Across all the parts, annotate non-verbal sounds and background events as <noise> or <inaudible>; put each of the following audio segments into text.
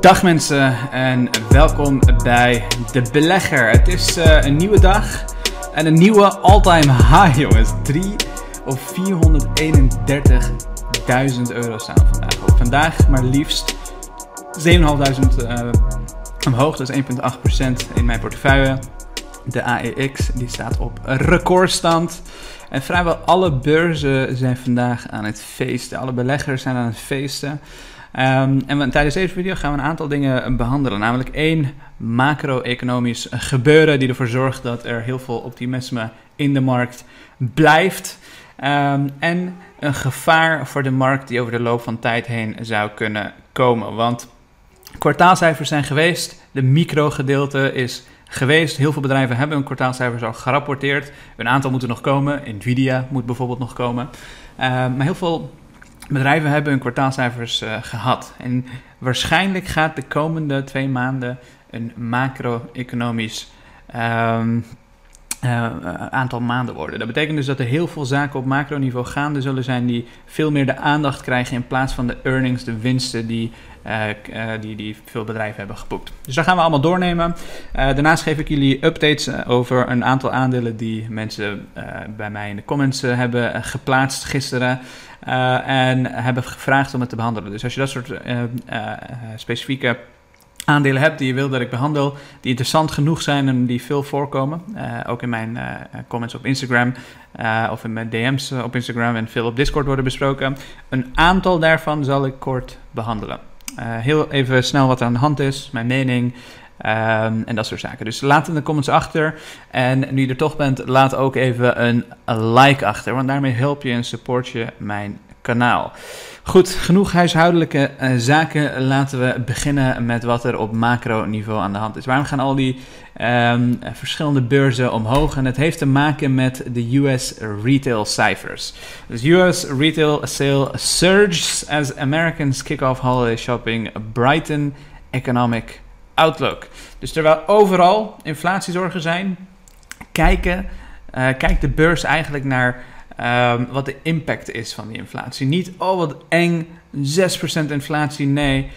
Dag mensen en welkom bij De Belegger. Het is uh, een nieuwe dag en een nieuwe all-time high jongens. 3 of 431.000 euro staan vandaag op. Vandaag maar liefst 7.500 uh, omhoog, dat is 1,8% in mijn portefeuille. De AEX die staat op recordstand. En vrijwel alle beurzen zijn vandaag aan het feesten. Alle beleggers zijn aan het feesten. Um, en tijdens deze video gaan we een aantal dingen behandelen. Namelijk één macro-economisch gebeuren die ervoor zorgt dat er heel veel optimisme in de markt blijft. Um, en een gevaar voor de markt die over de loop van tijd heen zou kunnen komen. Want kwartaalcijfers zijn geweest, de micro-gedeelte is geweest. Heel veel bedrijven hebben hun kwartaalcijfers al gerapporteerd. Een aantal moeten nog komen. Nvidia moet bijvoorbeeld nog komen. Uh, maar heel veel bedrijven hebben hun kwartaalcijfers uh, gehad. En waarschijnlijk gaat de komende twee maanden een macro-economisch um, uh, aantal maanden worden. Dat betekent dus dat er heel veel zaken op macroniveau gaande zullen zijn die veel meer de aandacht krijgen in plaats van de earnings, de winsten die, uh, die, die veel bedrijven hebben geboekt. Dus dat gaan we allemaal doornemen. daarnaast geef ik jullie updates over een aantal aandelen die mensen bij mij in de comments hebben geplaatst gisteren. en hebben gevraagd om het te behandelen. Dus als je dat soort specifieke aandelen hebt die je wil dat ik behandel, die interessant genoeg zijn en die veel voorkomen. Uh, ook in mijn uh, comments op Instagram uh, of in mijn DM's op Instagram en veel op Discord worden besproken. Een aantal daarvan zal ik kort behandelen. heel even snel wat er aan de hand is, mijn mening. Um, en dat soort zaken. Dus laat in de comments achter. En nu je er toch bent, laat ook even een like achter. Want daarmee help je en support je mijn kanaal. Goed, genoeg huishoudelijke uh, zaken. Laten we beginnen met wat er op macroniveau aan de hand is. Waarom gaan al die um, verschillende beurzen omhoog? En het heeft te maken met de US retail cijfers. Dus US retail sale surges as Americans kick off holiday shopping. Brighton economic outlook. Dus terwijl overal inflatiezorgen zijn, kijken, uh, kijkt de beurs eigenlijk naar Um, wat de impact is van die inflatie. Niet, oh wat eng, 6% inflatie. Nee,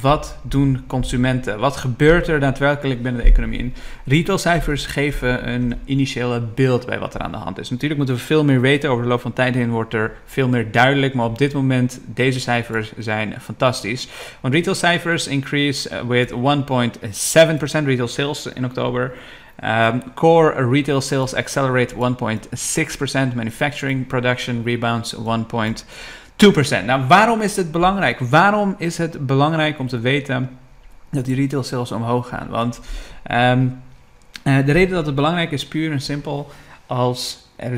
wat doen consumenten? Wat gebeurt er daadwerkelijk binnen de economie? retailcijfers geven een initiële beeld bij wat er aan de hand is. Natuurlijk moeten we veel meer weten. Over de loop van tijd heen wordt er veel meer duidelijk. Maar op dit moment, deze cijfers zijn fantastisch. Want retailcijfers increase with 1.7% retail sales in oktober. Um, core retail sales accelerate 1.6%, manufacturing production rebounds 1.2%. Nou, waarom is het belangrijk? Waarom is het belangrijk om te weten dat die retail sales omhoog gaan? Want um, uh, de reden dat het belangrijk is, puur en simpel, als er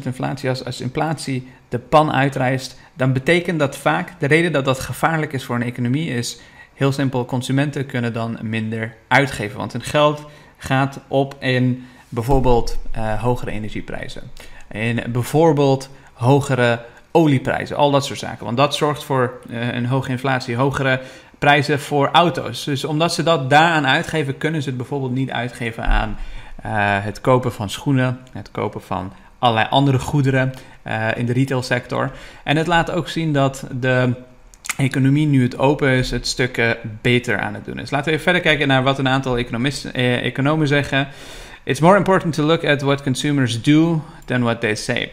6% inflatie, als, als inflatie de pan uitreist, dan betekent dat vaak, de reden dat dat gevaarlijk is voor een economie is, heel simpel, consumenten kunnen dan minder uitgeven. Want hun geld gaat op in bijvoorbeeld uh, hogere energieprijzen. In bijvoorbeeld hogere olieprijzen, al dat soort zaken. Want dat zorgt voor uh, een hoge inflatie, hogere prijzen voor auto's. Dus omdat ze dat daaraan uitgeven, kunnen ze het bijvoorbeeld niet uitgeven aan uh, het kopen van schoenen, het kopen van allerlei andere goederen in de retailsector. En het laat ook zien dat de economie, nu het open is, het stuk beter aan het doen is. Laten we even verder kijken naar wat een aantal economisten, eh, economen zeggen. It's more important to look at what consumers do than what they say.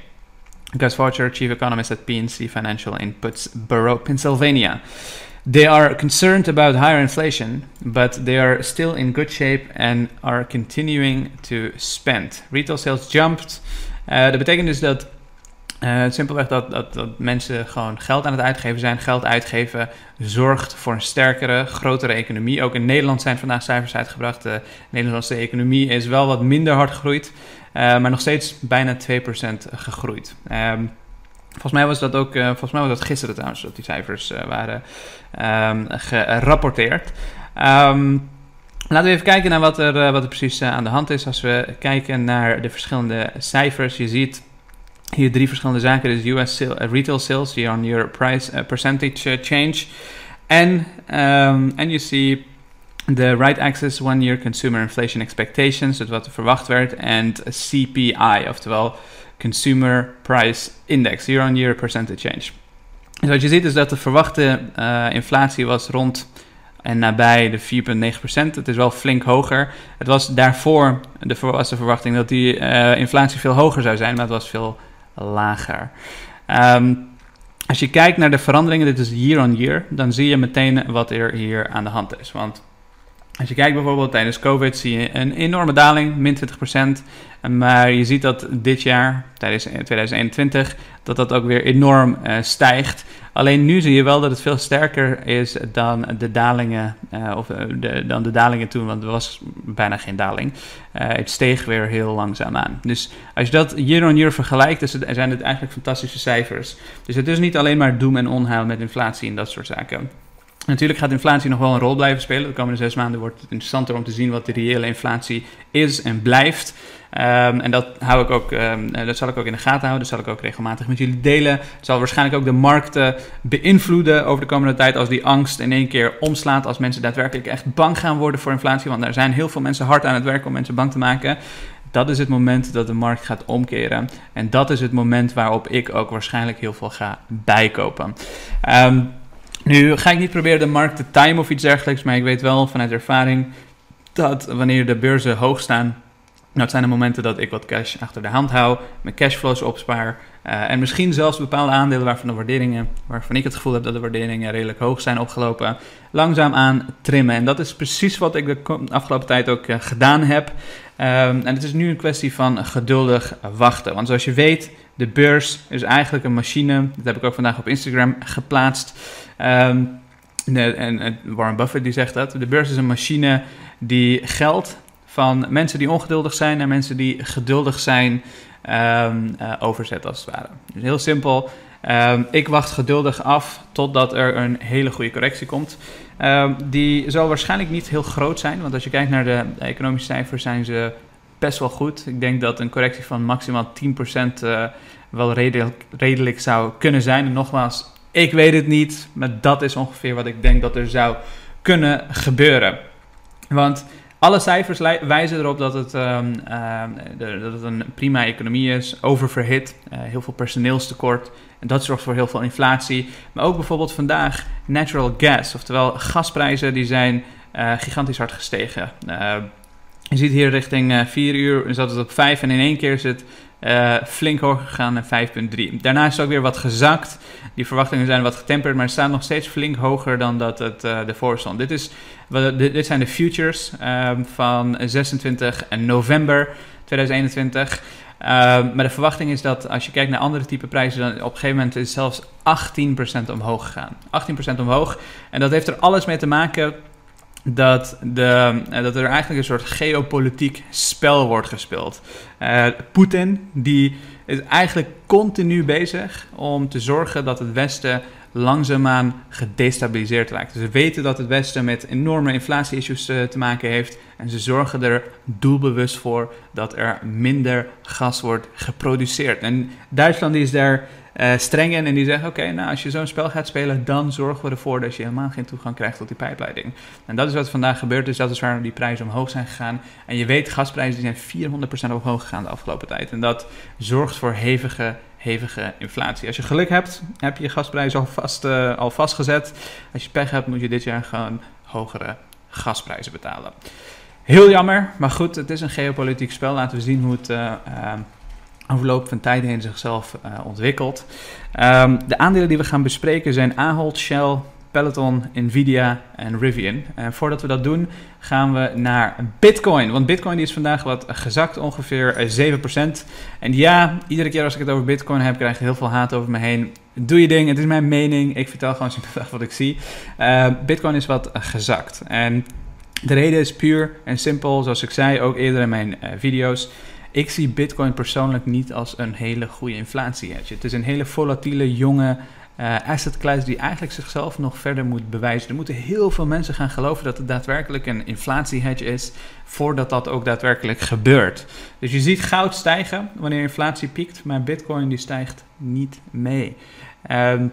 Gus Faucher, chief economist at PNC Financial in Pittsburgh, Pennsylvania. They are concerned about higher inflation, but they are still in good shape and are continuing to spend. Retail sales jumped. Uh, dat betekent dus dat uh, simpelweg dat, dat, dat mensen gewoon geld aan het uitgeven zijn. Geld uitgeven zorgt voor een sterkere, grotere economie. Ook in Nederland zijn vandaag cijfers uitgebracht. De Nederlandse economie is wel wat minder hard gegroeid, uh, maar nog steeds bijna 2% gegroeid. Um, volgens mij was dat ook, uh, volgens mij was dat gisteren trouwens, dat die cijfers waren um, gerapporteerd. Um, Laten we even kijken naar wat er, wat er precies aan de hand is. Als we kijken naar de verschillende cijfers, je ziet hier drie verschillende zaken. Dus US uh, retail sales, year on year price uh, percentage uh, change. En um, you see the right axis one year consumer inflation expectations, dus wat er verwacht werd. En CPI, oftewel Consumer Price Index, year on year percentage change. Dus wat je ziet is dat de verwachte inflatie was rond en nabij de 4,9%. Het is wel flink hoger. Het was daarvoor de, was de verwachting dat die inflatie veel hoger zou zijn, maar het was veel lager. Um, als je kijkt naar de veranderingen, dit is year on year, dan zie je meteen wat er hier aan de hand is. Want als je kijkt bijvoorbeeld tijdens COVID zie je een enorme daling, min 20%. Maar je ziet dat dit jaar, tijdens 2021, dat dat ook weer enorm uh, stijgt. Alleen nu zie je wel dat het veel sterker is dan de dalingen, uh, of eh, de, dan de dalingen toen, want er was bijna geen daling. het steeg weer heel langzaam aan. Dus als je dat year on year vergelijkt, zijn het eigenlijk fantastische cijfers. Dus het is niet alleen maar doem en onheil met inflatie en dat soort zaken. Natuurlijk gaat inflatie nog wel een rol blijven spelen. De komende zes maanden wordt het interessanter om te zien wat de reële inflatie is en blijft. Um, en dat, hou ik ook, um, dat zal ik ook in de gaten houden. Dat zal ik ook regelmatig met jullie delen. Het zal waarschijnlijk ook de markten beïnvloeden over de komende tijd. Als die angst in één keer omslaat. Als mensen daadwerkelijk echt bang gaan worden voor inflatie. Want er zijn heel veel mensen hard aan het werken om mensen bang te maken. Dat is het moment dat de markt gaat omkeren. En dat is het moment waarop ik ook waarschijnlijk heel veel ga bijkopen. Um, nu ga ik niet proberen de markt te timen of iets dergelijks, maar ik weet wel vanuit ervaring dat wanneer de beurzen hoog staan, nou, het zijn de momenten dat ik wat cash achter de hand hou, mijn cashflows opspaar uh, en misschien zelfs bepaalde aandelen waarvan de waarderingen, waarvan ik het gevoel heb dat de waarderingen redelijk hoog zijn opgelopen, langzaam aan trimmen. En dat is precies wat ik de afgelopen tijd ook uh, gedaan heb. Um, en het is nu een kwestie van geduldig wachten. Want zoals je weet, de beurs is eigenlijk een machine. Dat heb ik ook vandaag op Instagram geplaatst. Um, en, Warren Buffett die zegt dat. De beurs is een machine die geld van mensen die ongeduldig zijn naar mensen die geduldig zijn um, uh, overzet als het ware. Dus heel simpel. Um, ik wacht geduldig af totdat er een hele goede correctie komt. Die zal waarschijnlijk niet heel groot zijn, want als je kijkt naar de economische cijfers zijn ze best wel goed. Ik denk dat een correctie van maximaal 10% uh, wel redelijk, redelijk zou kunnen zijn. En nogmaals, ik weet het niet, maar dat is ongeveer wat ik denk dat er zou kunnen gebeuren. Want alle cijfers wijzen erop dat het, um, uh, dat het een prima economie is, oververhit, uh, heel veel personeelstekort. En dat zorgt voor heel veel inflatie. Maar ook bijvoorbeeld vandaag natural gas, oftewel gasprijzen, die zijn uh, gigantisch hard gestegen. Je ziet hier richting 4 uur zat het op 5 en in één keer is het uh, flink hoger gegaan naar 5,3. Daarna is het ook weer wat gezakt. Die verwachtingen zijn wat getemperd, maar het staat nog steeds flink hoger dan dat het uh, ervoor stond. Dit, is, dit zijn de futures um, van 26 november 2021. Uh, maar de verwachting is dat als je kijkt naar andere type prijzen, dan op een gegeven moment is het zelfs 18% omhoog gegaan. 18% omhoog. En dat heeft er alles mee te maken dat, de, eh, dat er eigenlijk een soort geopolitiek spel wordt gespeeld. Uh, Poetin die is eigenlijk continu bezig om te zorgen dat het Westen langzaamaan gedestabiliseerd raakt. Ze weten dat het Westen met enorme inflatie-issues eh, te maken heeft. En ze zorgen er doelbewust voor dat er minder gas wordt geproduceerd. En Duitsland is daar uh, streng in en die zeggen: Oké, nou als je zo'n spel gaat spelen, dan zorgen we ervoor dat je helemaal geen toegang krijgt tot die pijpleiding. En dat is wat vandaag gebeurd is. Dat is waarom die prijzen omhoog zijn gegaan. En je weet, gasprijzen die zijn 400% omhoog gegaan de afgelopen tijd. En dat zorgt voor hevige hevige inflatie. Als je geluk hebt, heb je je gasprijs al, vast, uh, al vastgezet. Als je pech hebt, moet je dit jaar gewoon hogere gasprijzen betalen. Heel jammer, maar goed, het is een geopolitiek spel. Laten we zien hoe het uh, uh, overloop van tijd heen zichzelf ontwikkelt. Um, de aandelen die we gaan bespreken zijn Ahold, Shell, Peloton, Nvidia en Rivian. En voordat we dat doen, gaan we naar Bitcoin. Want Bitcoin die is vandaag wat gezakt, ongeveer 7%. En ja, iedere keer als ik het over Bitcoin heb, krijg je heel veel haat over me heen. Doe je ding, het is mijn mening. Ik vertel gewoon <laughs> simpelweg wat ik zie. Uh, Bitcoin is wat gezakt. En de reden is puur en simpel, zoals ik zei ook eerder in mijn uh, video's. Ik zie Bitcoin persoonlijk niet als een hele goede inflatie hedge. Het is een hele volatiele, jonge uh, asset class die eigenlijk zichzelf nog verder moet bewijzen. Er moeten heel veel mensen gaan geloven dat het daadwerkelijk een inflatie-hedge is, voordat dat ook daadwerkelijk gebeurt. Dus je ziet goud stijgen wanneer inflatie piekt, maar bitcoin die stijgt niet mee. Um,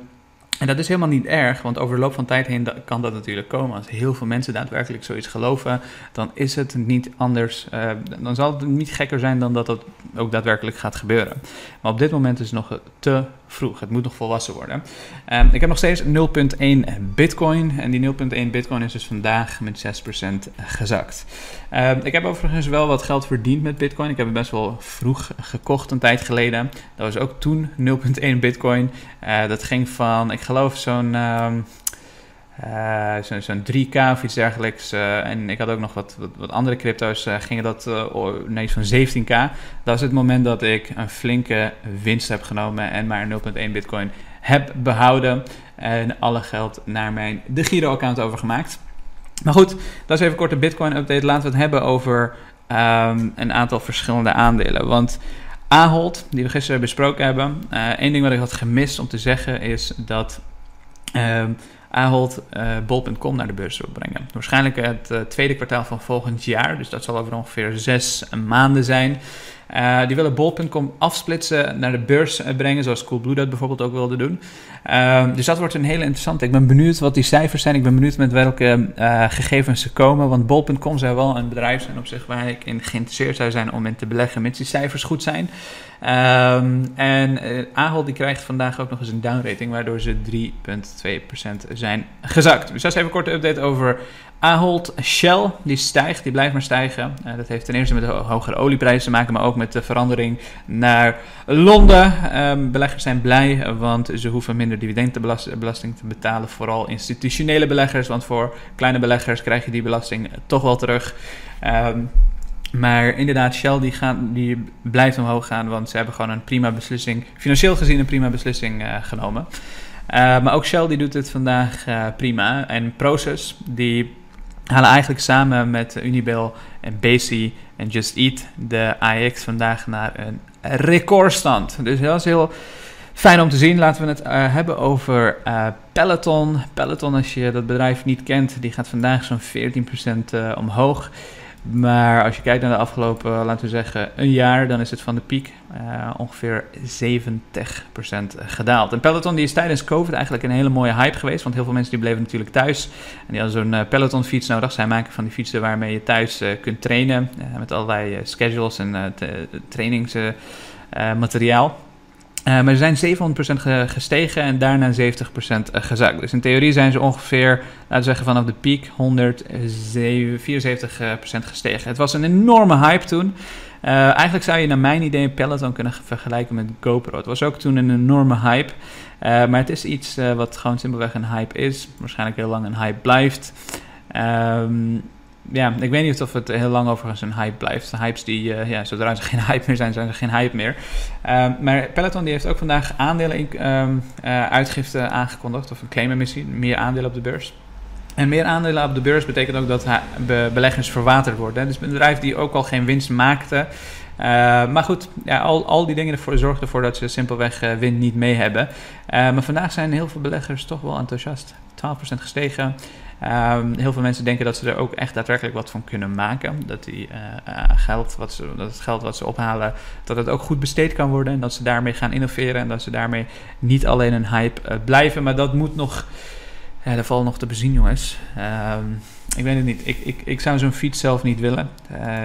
en dat is helemaal niet erg, want over de loop van tijd heen kan dat natuurlijk komen. Als heel veel mensen daadwerkelijk zoiets geloven, dan is het niet anders. Uh, dan zal het niet gekker zijn dan dat dat ook daadwerkelijk gaat gebeuren. Maar op dit moment is het nog te vroeg. Het moet nog volwassen worden. Ehm, ik heb nog steeds 0,1 bitcoin. En die 0,1 bitcoin is dus vandaag met 6% gezakt. Ehm, ik heb overigens wel wat geld verdiend met bitcoin. Ik heb het best wel vroeg gekocht een tijd geleden. Dat was ook toen 0,1 bitcoin. Uh, dat ging van, ik geloof zo'n... Ehm, Zo'n zo 3K of iets dergelijks. Uh, en ik had ook nog wat, wat, andere crypto's. Uh, gingen dat nee, zo'n 17K. Dat was het moment dat ik een flinke winst heb genomen. En maar 0,1 Bitcoin heb behouden. En alle geld naar mijn de Giro-account overgemaakt. Maar goed, dat is even kort de Bitcoin-update. Laten we het hebben over um, een aantal verschillende aandelen. Want Ahold, die we gisteren besproken hebben. één ding wat ik had gemist om te zeggen is dat. Um, Ahold uh, Bol.com naar de beurs wil brengen. Waarschijnlijk het uh, tweede kwartaal van volgend jaar, dus dat zal over ongeveer zes maanden zijn. Uh, die willen Bol.com afsplitsen, naar de beurs brengen, zoals Coolblue dat bijvoorbeeld ook wilde doen. Uh, dus dat wordt een hele interessante. Ik ben benieuwd wat die cijfers zijn. Ik ben benieuwd met welke gegevens ze komen. Want Bol.com zou wel een bedrijf zijn op zich waar ik in geïnteresseerd zou zijn om in te beleggen, mits die cijfers goed zijn. Um, en Ahold die krijgt vandaag ook nog eens een downrating, waardoor ze 3,2% zijn gezakt. Dus dat is even een korte update over Ahold Shell, die stijgt, die blijft maar stijgen. Uh, dat heeft ten eerste met de hogere olieprijzen te maken, maar ook met de verandering naar Londen. Um, beleggers zijn blij, want ze hoeven minder dividendbelasting te betalen. Vooral institutionele beleggers, want voor kleine beleggers krijg je die belasting toch wel terug. Um, maar inderdaad, Shell die, die blijft omhoog gaan, want ze hebben gewoon een prima beslissing, financieel gezien een prima beslissing uh, genomen. Uh, maar ook Shell die doet het vandaag prima. En Proces die halen eigenlijk samen met Unibail en Basi en Just Eat de AX vandaag naar een recordstand. Dus dat is heel fijn om te zien. Laten we het uh, hebben over uh, Peloton. Peloton, als je dat bedrijf niet kent, die gaat vandaag zo'n 14% uh, omhoog. Maar als je kijkt naar de afgelopen, laten we zeggen, een jaar, dan is het van de piek uh, ongeveer 70% gedaald. En Peloton die is tijdens COVID eigenlijk een hele mooie hype geweest, want heel veel mensen die bleven natuurlijk thuis. En die hadden zo'n uh, Peloton fiets nodig. Zij maken van die fietsen waarmee je thuis kunt trainen, met allerlei schedules en trainingsmateriaal. Uh, maar ze zijn 700% gestegen en daarna 70% gezakt. Dus in theorie zijn ze ongeveer, laten we zeggen vanaf de piek, 174% gestegen. Het was een enorme hype toen. Eigenlijk zou je naar mijn idee Peloton kunnen vergelijken met GoPro. Het was ook toen een enorme hype. Maar het is iets wat gewoon simpelweg een hype is. Waarschijnlijk heel lang een hype blijft. Um, ja, ik weet niet of het heel lang overigens een hype blijft. Hypes die, uh, ja, zodra ze geen hype meer zijn, zijn ze geen hype meer. Uh, maar Peloton die heeft ook vandaag aandelen in, uh, uitgifte aangekondigd, of een claimemissie, meer aandelen op de beurs. En meer aandelen op de beurs betekent ook dat be beleggers verwaterd worden. Dus een bedrijf die ook al geen winst maakte. Uh, maar goed, ja, al, al die dingen ervoor zorgen ervoor dat ze simpelweg uh, winst niet mee hebben. Uh, maar vandaag zijn heel veel beleggers toch wel enthousiast. 12% gestegen. Um, heel veel mensen denken dat ze er ook echt daadwerkelijk wat van kunnen maken. Dat, die, uh, geld wat ze, dat het geld wat ze ophalen, dat het ook goed besteed kan worden. En dat ze daarmee gaan innoveren. En dat ze daarmee niet alleen een hype blijven. Maar dat moet nog, ja, dat valt nog te bezien jongens. Um, ik weet het niet. Ik, ik, ik zou zo'n fiets zelf niet willen.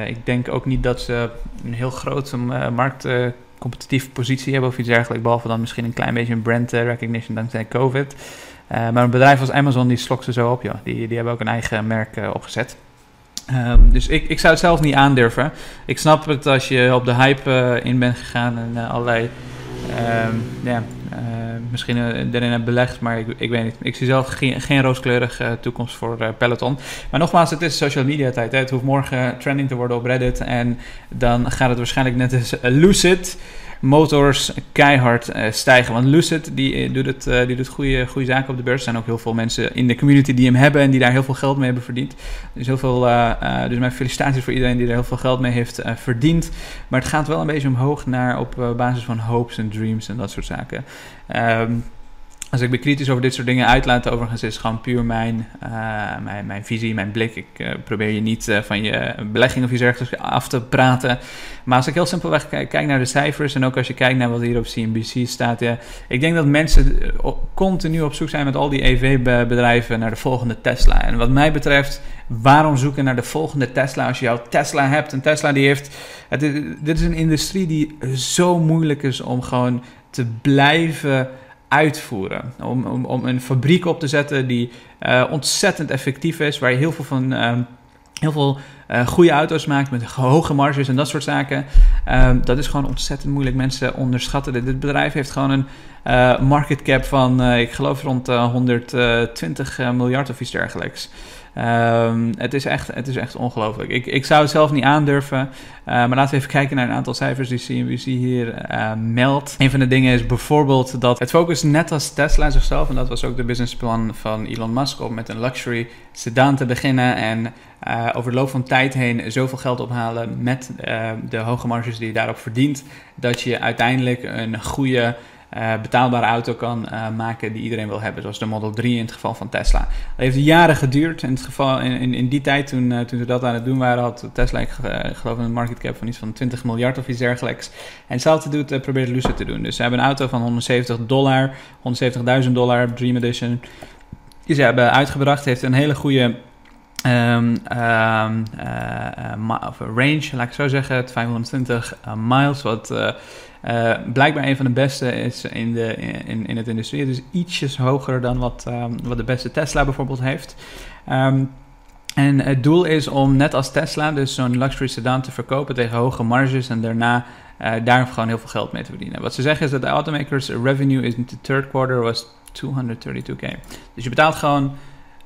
Ik denk ook niet dat ze een heel grote markt competitieve positie hebben of iets dergelijks. Behalve dan misschien een klein beetje een brand recognition dankzij COVID. Uh, maar een bedrijf als Amazon die slokt ze zo op, ja. Die, die hebben ook een eigen merk uh, opgezet. Um, dus ik, ik zou het zelf niet aandurven. Ik snap het als je op de hype in bent gegaan en allerlei. Um, misschien erin hebt belegd, maar ik, ik weet niet. Ik zie zelf geen, geen rooskleurige toekomst voor Peloton. Maar nogmaals, het is social media tijd. Hè. Het hoeft morgen trending te worden op Reddit. En dan gaat het waarschijnlijk net als Lucid motors keihard uh, stijgen. Want Lucid die, eh, doet, het, uh, die doet goede, goede zaken op de beurs. Er zijn ook heel veel mensen in de community die hem hebben en die daar heel veel geld mee hebben verdiend. Dus, heel veel, dus mijn felicitaties voor iedereen die er heel veel geld mee heeft verdiend. Maar het gaat wel een beetje omhoog naar op basis van hopes en dreams en dat soort zaken. Um, als ik me kritisch over dit soort dingen uitlaat, overigens is gewoon puur mijn, uh, mijn, mijn visie, mijn blik. Ik uh, probeer je niet uh, van je belegging of iets ergens af te praten. Maar als ik heel simpelweg kijk, naar de cijfers en ook als je kijkt naar wat hier op CNBC staat. Ja, ik denk dat mensen continu op zoek zijn met al die EV-bedrijven naar de volgende Tesla. En wat mij betreft, waarom zoeken naar de volgende Tesla als je jouw Tesla hebt? Een Tesla die heeft... Het, dit is een industrie die zo moeilijk is om gewoon te blijven uitvoeren. Om, om, om een fabriek op te zetten die ontzettend effectief is, waar je heel veel van ehm, heel veel uh, goede auto's maakt met hoge marges en dat soort zaken. Um, dat is gewoon ontzettend moeilijk. Mensen onderschatten dit. Bedrijf heeft gewoon een uh, market cap van, ik geloof rond 120 miljard of iets dergelijks. Um, het, is echt, het is echt ongelooflijk. Ik, ik zou het zelf niet aandurven. Uh, maar laten we even kijken naar een aantal cijfers die CNBC hier uh, meldt. Een van de dingen is bijvoorbeeld dat het focus net als Tesla zichzelf, en dat was ook de businessplan van Elon Musk, om met een luxury sedan te beginnen en uh, over de loop van tijd heen zoveel geld ophalen met de hoge marges die je daarop verdient, dat je uiteindelijk een goede uh, betaalbare auto kan uh, maken die iedereen wil hebben. Zoals de Model 3 in het geval van Tesla. Dat heeft jaren geduurd. In, het geval, in, in die tijd, toen, uh, toen ze dat aan het doen waren, had Tesla, ik geloof, een market cap van iets van 20 miljard of iets dergelijks. En hetzelfde doet, probeert Lucid te doen. Dus ze hebben een auto van 170 dollar, 170.000 dollar, Dream Edition. Die ze hebben uitgebracht. Heeft een hele goede Um, um, uh, range, laat ik zo zeggen, 520 miles, wat blijkbaar een van de beste is in, de, in, in het industrie. Dus ietsjes hoger dan wat, um, wat de beste Tesla bijvoorbeeld heeft. En het doel is om net als Tesla, dus zo'n luxury sedan te verkopen tegen hoge marges en daarna daar gewoon heel veel geld mee te verdienen. Wat ze zeggen is dat de automakers revenue in the third quarter was 232k. Dus je betaalt gewoon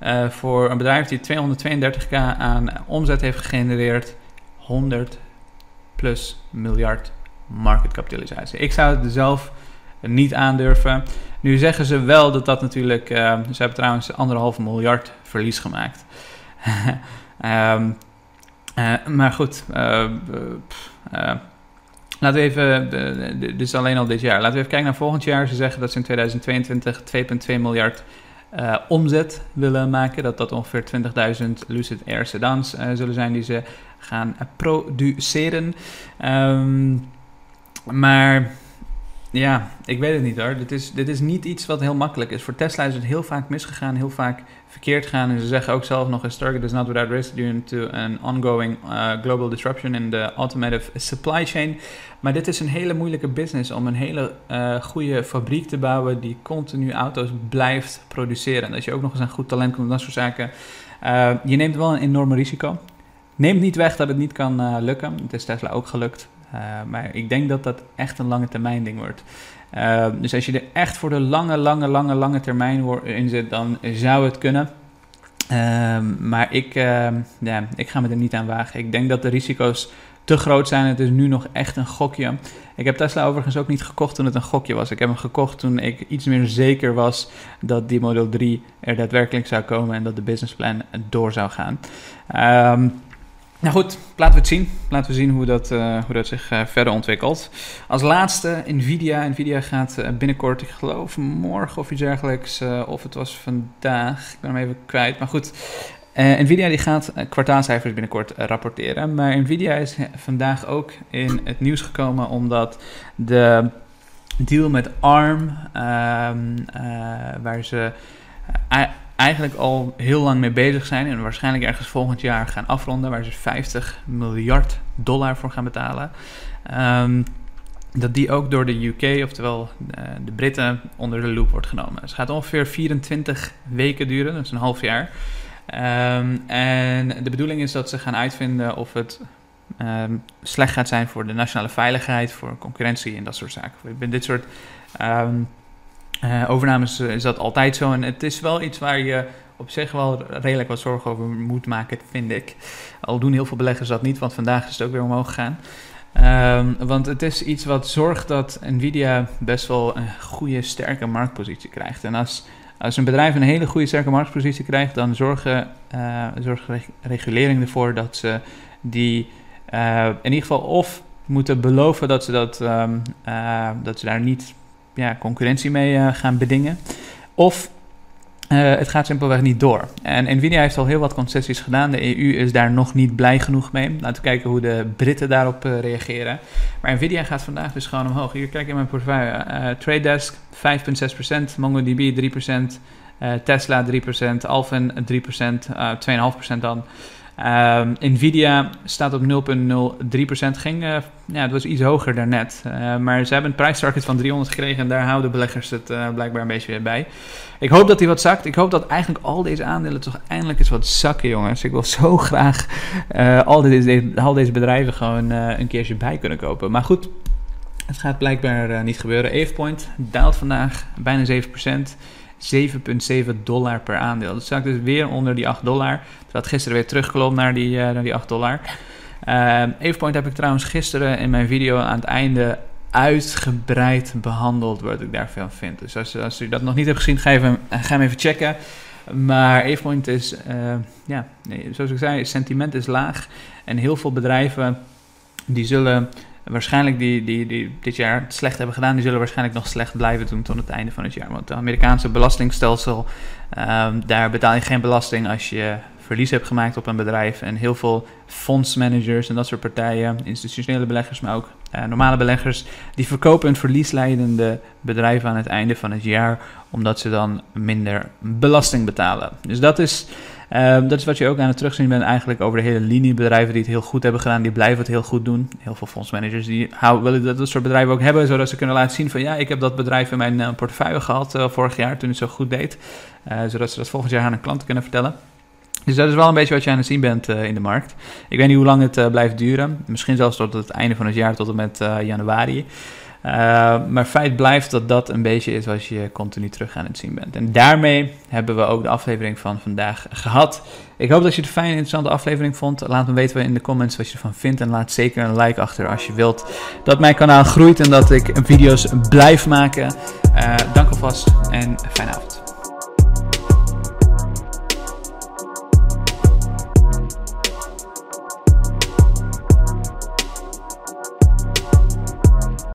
uh, voor een bedrijf die 232k aan omzet heeft gegenereerd, 100 plus miljard marketkapitalisatie. Ik zou het zelf niet aandurven. Nu zeggen ze wel dat dat natuurlijk. Uh, ze hebben trouwens anderhalf miljard verlies gemaakt. um, <laughs> uh, maar goed. Uh, laten we even. dit is alleen al dit jaar. Laten we even kijken naar volgend jaar. Ze zeggen dat ze in 2022 2,2 miljard omzet willen maken. Dat dat ongeveer 20.000 Lucid Air sedans zullen zijn die ze gaan produceren. Um, maar ja, ik weet het niet hoor. Dit is, dit is niet iets wat heel makkelijk is. Voor Tesla is het heel vaak misgegaan, heel vaak verkeerd gegaan. En ze zeggen ook zelf nog: A target is not without risk due to an ongoing uh, global disruption in the automotive supply chain. Maar dit is een hele moeilijke business om een hele uh, goede fabriek te bouwen die continu auto's blijft produceren. En als je ook nog eens een goed talent komt, dat soort zaken. Uh, je neemt wel een enorme risico. Neemt niet weg dat het niet kan lukken. Het is Tesla ook gelukt. Uh, maar ik denk dat dat echt een lange termijn ding wordt. Uh, dus als je er echt voor de lange, lange, lange, lange termijn in zit, dan zou het kunnen. Uh, maar ik, ja, ik ga me er niet aan wagen. Ik denk dat de risico's te groot zijn. Het is nu nog echt een gokje. Ik heb Tesla overigens ook niet gekocht toen het een gokje was. Ik heb hem gekocht toen ik iets meer zeker was dat die Model 3 er daadwerkelijk zou komen en dat de businessplan door zou gaan. Um, nou goed, laten we het zien. Laten we zien hoe dat, uh, hoe dat zich uh, verder ontwikkelt. Als laatste Nvidia. Nvidia gaat uh, binnenkort, ik geloof morgen of iets dergelijks, of het was vandaag, ik ben hem even kwijt. Maar goed, Nvidia die gaat kwartaalcijfers binnenkort rapporteren. Maar Nvidia is vandaag ook in het nieuws gekomen omdat de deal met ARM, ehm, waar ze eigenlijk al heel lang mee bezig zijn en waarschijnlijk ergens volgend jaar gaan afronden, waar ze 50 miljard dollar voor gaan betalen. Um, dat die ook door de UK, oftewel uh, de Britten, onder de loep wordt genomen. het gaat ongeveer 24 weken duren, dat is een half jaar. Um, en de bedoeling is dat ze gaan uitvinden of het um, slecht gaat zijn voor de nationale veiligheid, voor concurrentie en dat soort zaken. Dit soort uh, overnames is dat altijd zo. En het is wel iets waar je op zich wel redelijk wat zorgen over moet maken, vind ik. Al doen heel veel beleggers dat niet, want vandaag is het ook weer omhoog gegaan. Um, want het is iets wat zorgt dat Nvidia best wel een goede, sterke marktpositie krijgt. En als, als een bedrijf een hele goede, sterke marktpositie krijgt, dan zorgen, uh, zorgt regulering ervoor dat ze die in ieder geval of moeten beloven dat ze, dat, um, dat ze daar niet ja, concurrentie mee uh, gaan bedingen. Of uh, het gaat simpelweg niet door. En Nvidia heeft al heel wat concessies gedaan. De EU is daar nog niet blij genoeg mee. Laten we kijken hoe de Britten daarop uh, reageren. Maar Nvidia gaat vandaag dus gewoon omhoog. Hier kijk in mijn portefeuille. Uh, Trade Desk 5,6%, MongoDB 3%, Tesla 3%, Alphen 3%, 2,5% dan. Um, Nvidia staat op 0,03%. Ging, uh, ja, het was iets hoger daarnet. Uh, maar ze hebben een prijstarget van 300 gekregen en daar houden beleggers het uh, blijkbaar een beetje weer bij. Ik hoop dat hij wat zakt. Ik hoop dat eigenlijk al deze aandelen toch eindelijk eens wat zakken, jongens. Ik wil zo <laughs> graag al, deze, al deze bedrijven gewoon een keertje bij kunnen kopen. Maar goed, het gaat blijkbaar niet gebeuren. Avepoint daalt vandaag bijna 7%. 7,7 dollar per aandeel. Dat zakt dus weer onder die 8 dollar. Dat gisteren weer teruggelopen naar die, uh, naar die 8 dollar. Uh, Avepoint heb ik trouwens gisteren in mijn video aan het einde uitgebreid behandeld wat ik daarvan vind. Dus als, als u dat nog niet hebt gezien, ga, even, ga hem even checken. Maar Avepoint is, ja, nee, zoals ik zei, sentiment is laag. En heel veel bedrijven die zullen waarschijnlijk die, die, die dit jaar het slecht hebben gedaan, die zullen waarschijnlijk nog slecht blijven doen tot het einde van het jaar. Want het Amerikaanse belastingstelsel, um, daar betaal je geen belasting als je verlies hebt gemaakt op een bedrijf. En heel veel fondsmanagers en dat soort partijen, institutionele beleggers, maar ook uh, normale beleggers, die verkopen een verliesleidende bedrijf aan het einde van het jaar, omdat ze dan minder belasting betalen. Dus dat is Ehm, dat is wat je ook aan het terugzien bent eigenlijk over de hele linie. Bedrijven die het heel goed hebben gedaan, die blijven het heel goed doen. Heel veel fondsmanagers die willen dat, soort bedrijven ook hebben, zodat ze kunnen laten zien van ja, ik heb dat bedrijf in mijn uh, portefeuille gehad uh, vorig jaar toen het zo goed deed. Uh, zodat ze dat volgend jaar aan hun klanten kunnen vertellen. Dus dat is wel een beetje wat je aan het zien bent in de markt. Ik weet niet hoe lang het blijft duren. Misschien zelfs tot het einde van het jaar, tot en met januari. Uh, maar feit blijft dat dat een beetje is wat je continu terug aan het zien bent. En daarmee hebben we ook de aflevering van vandaag gehad. Ik hoop dat je het een fijne, interessante aflevering vond. Laat me weten in de comments wat je ervan vindt. En laat zeker een like achter als je wilt dat mijn kanaal groeit en dat ik video's blijf maken. Uh, dank alvast en fijne avond.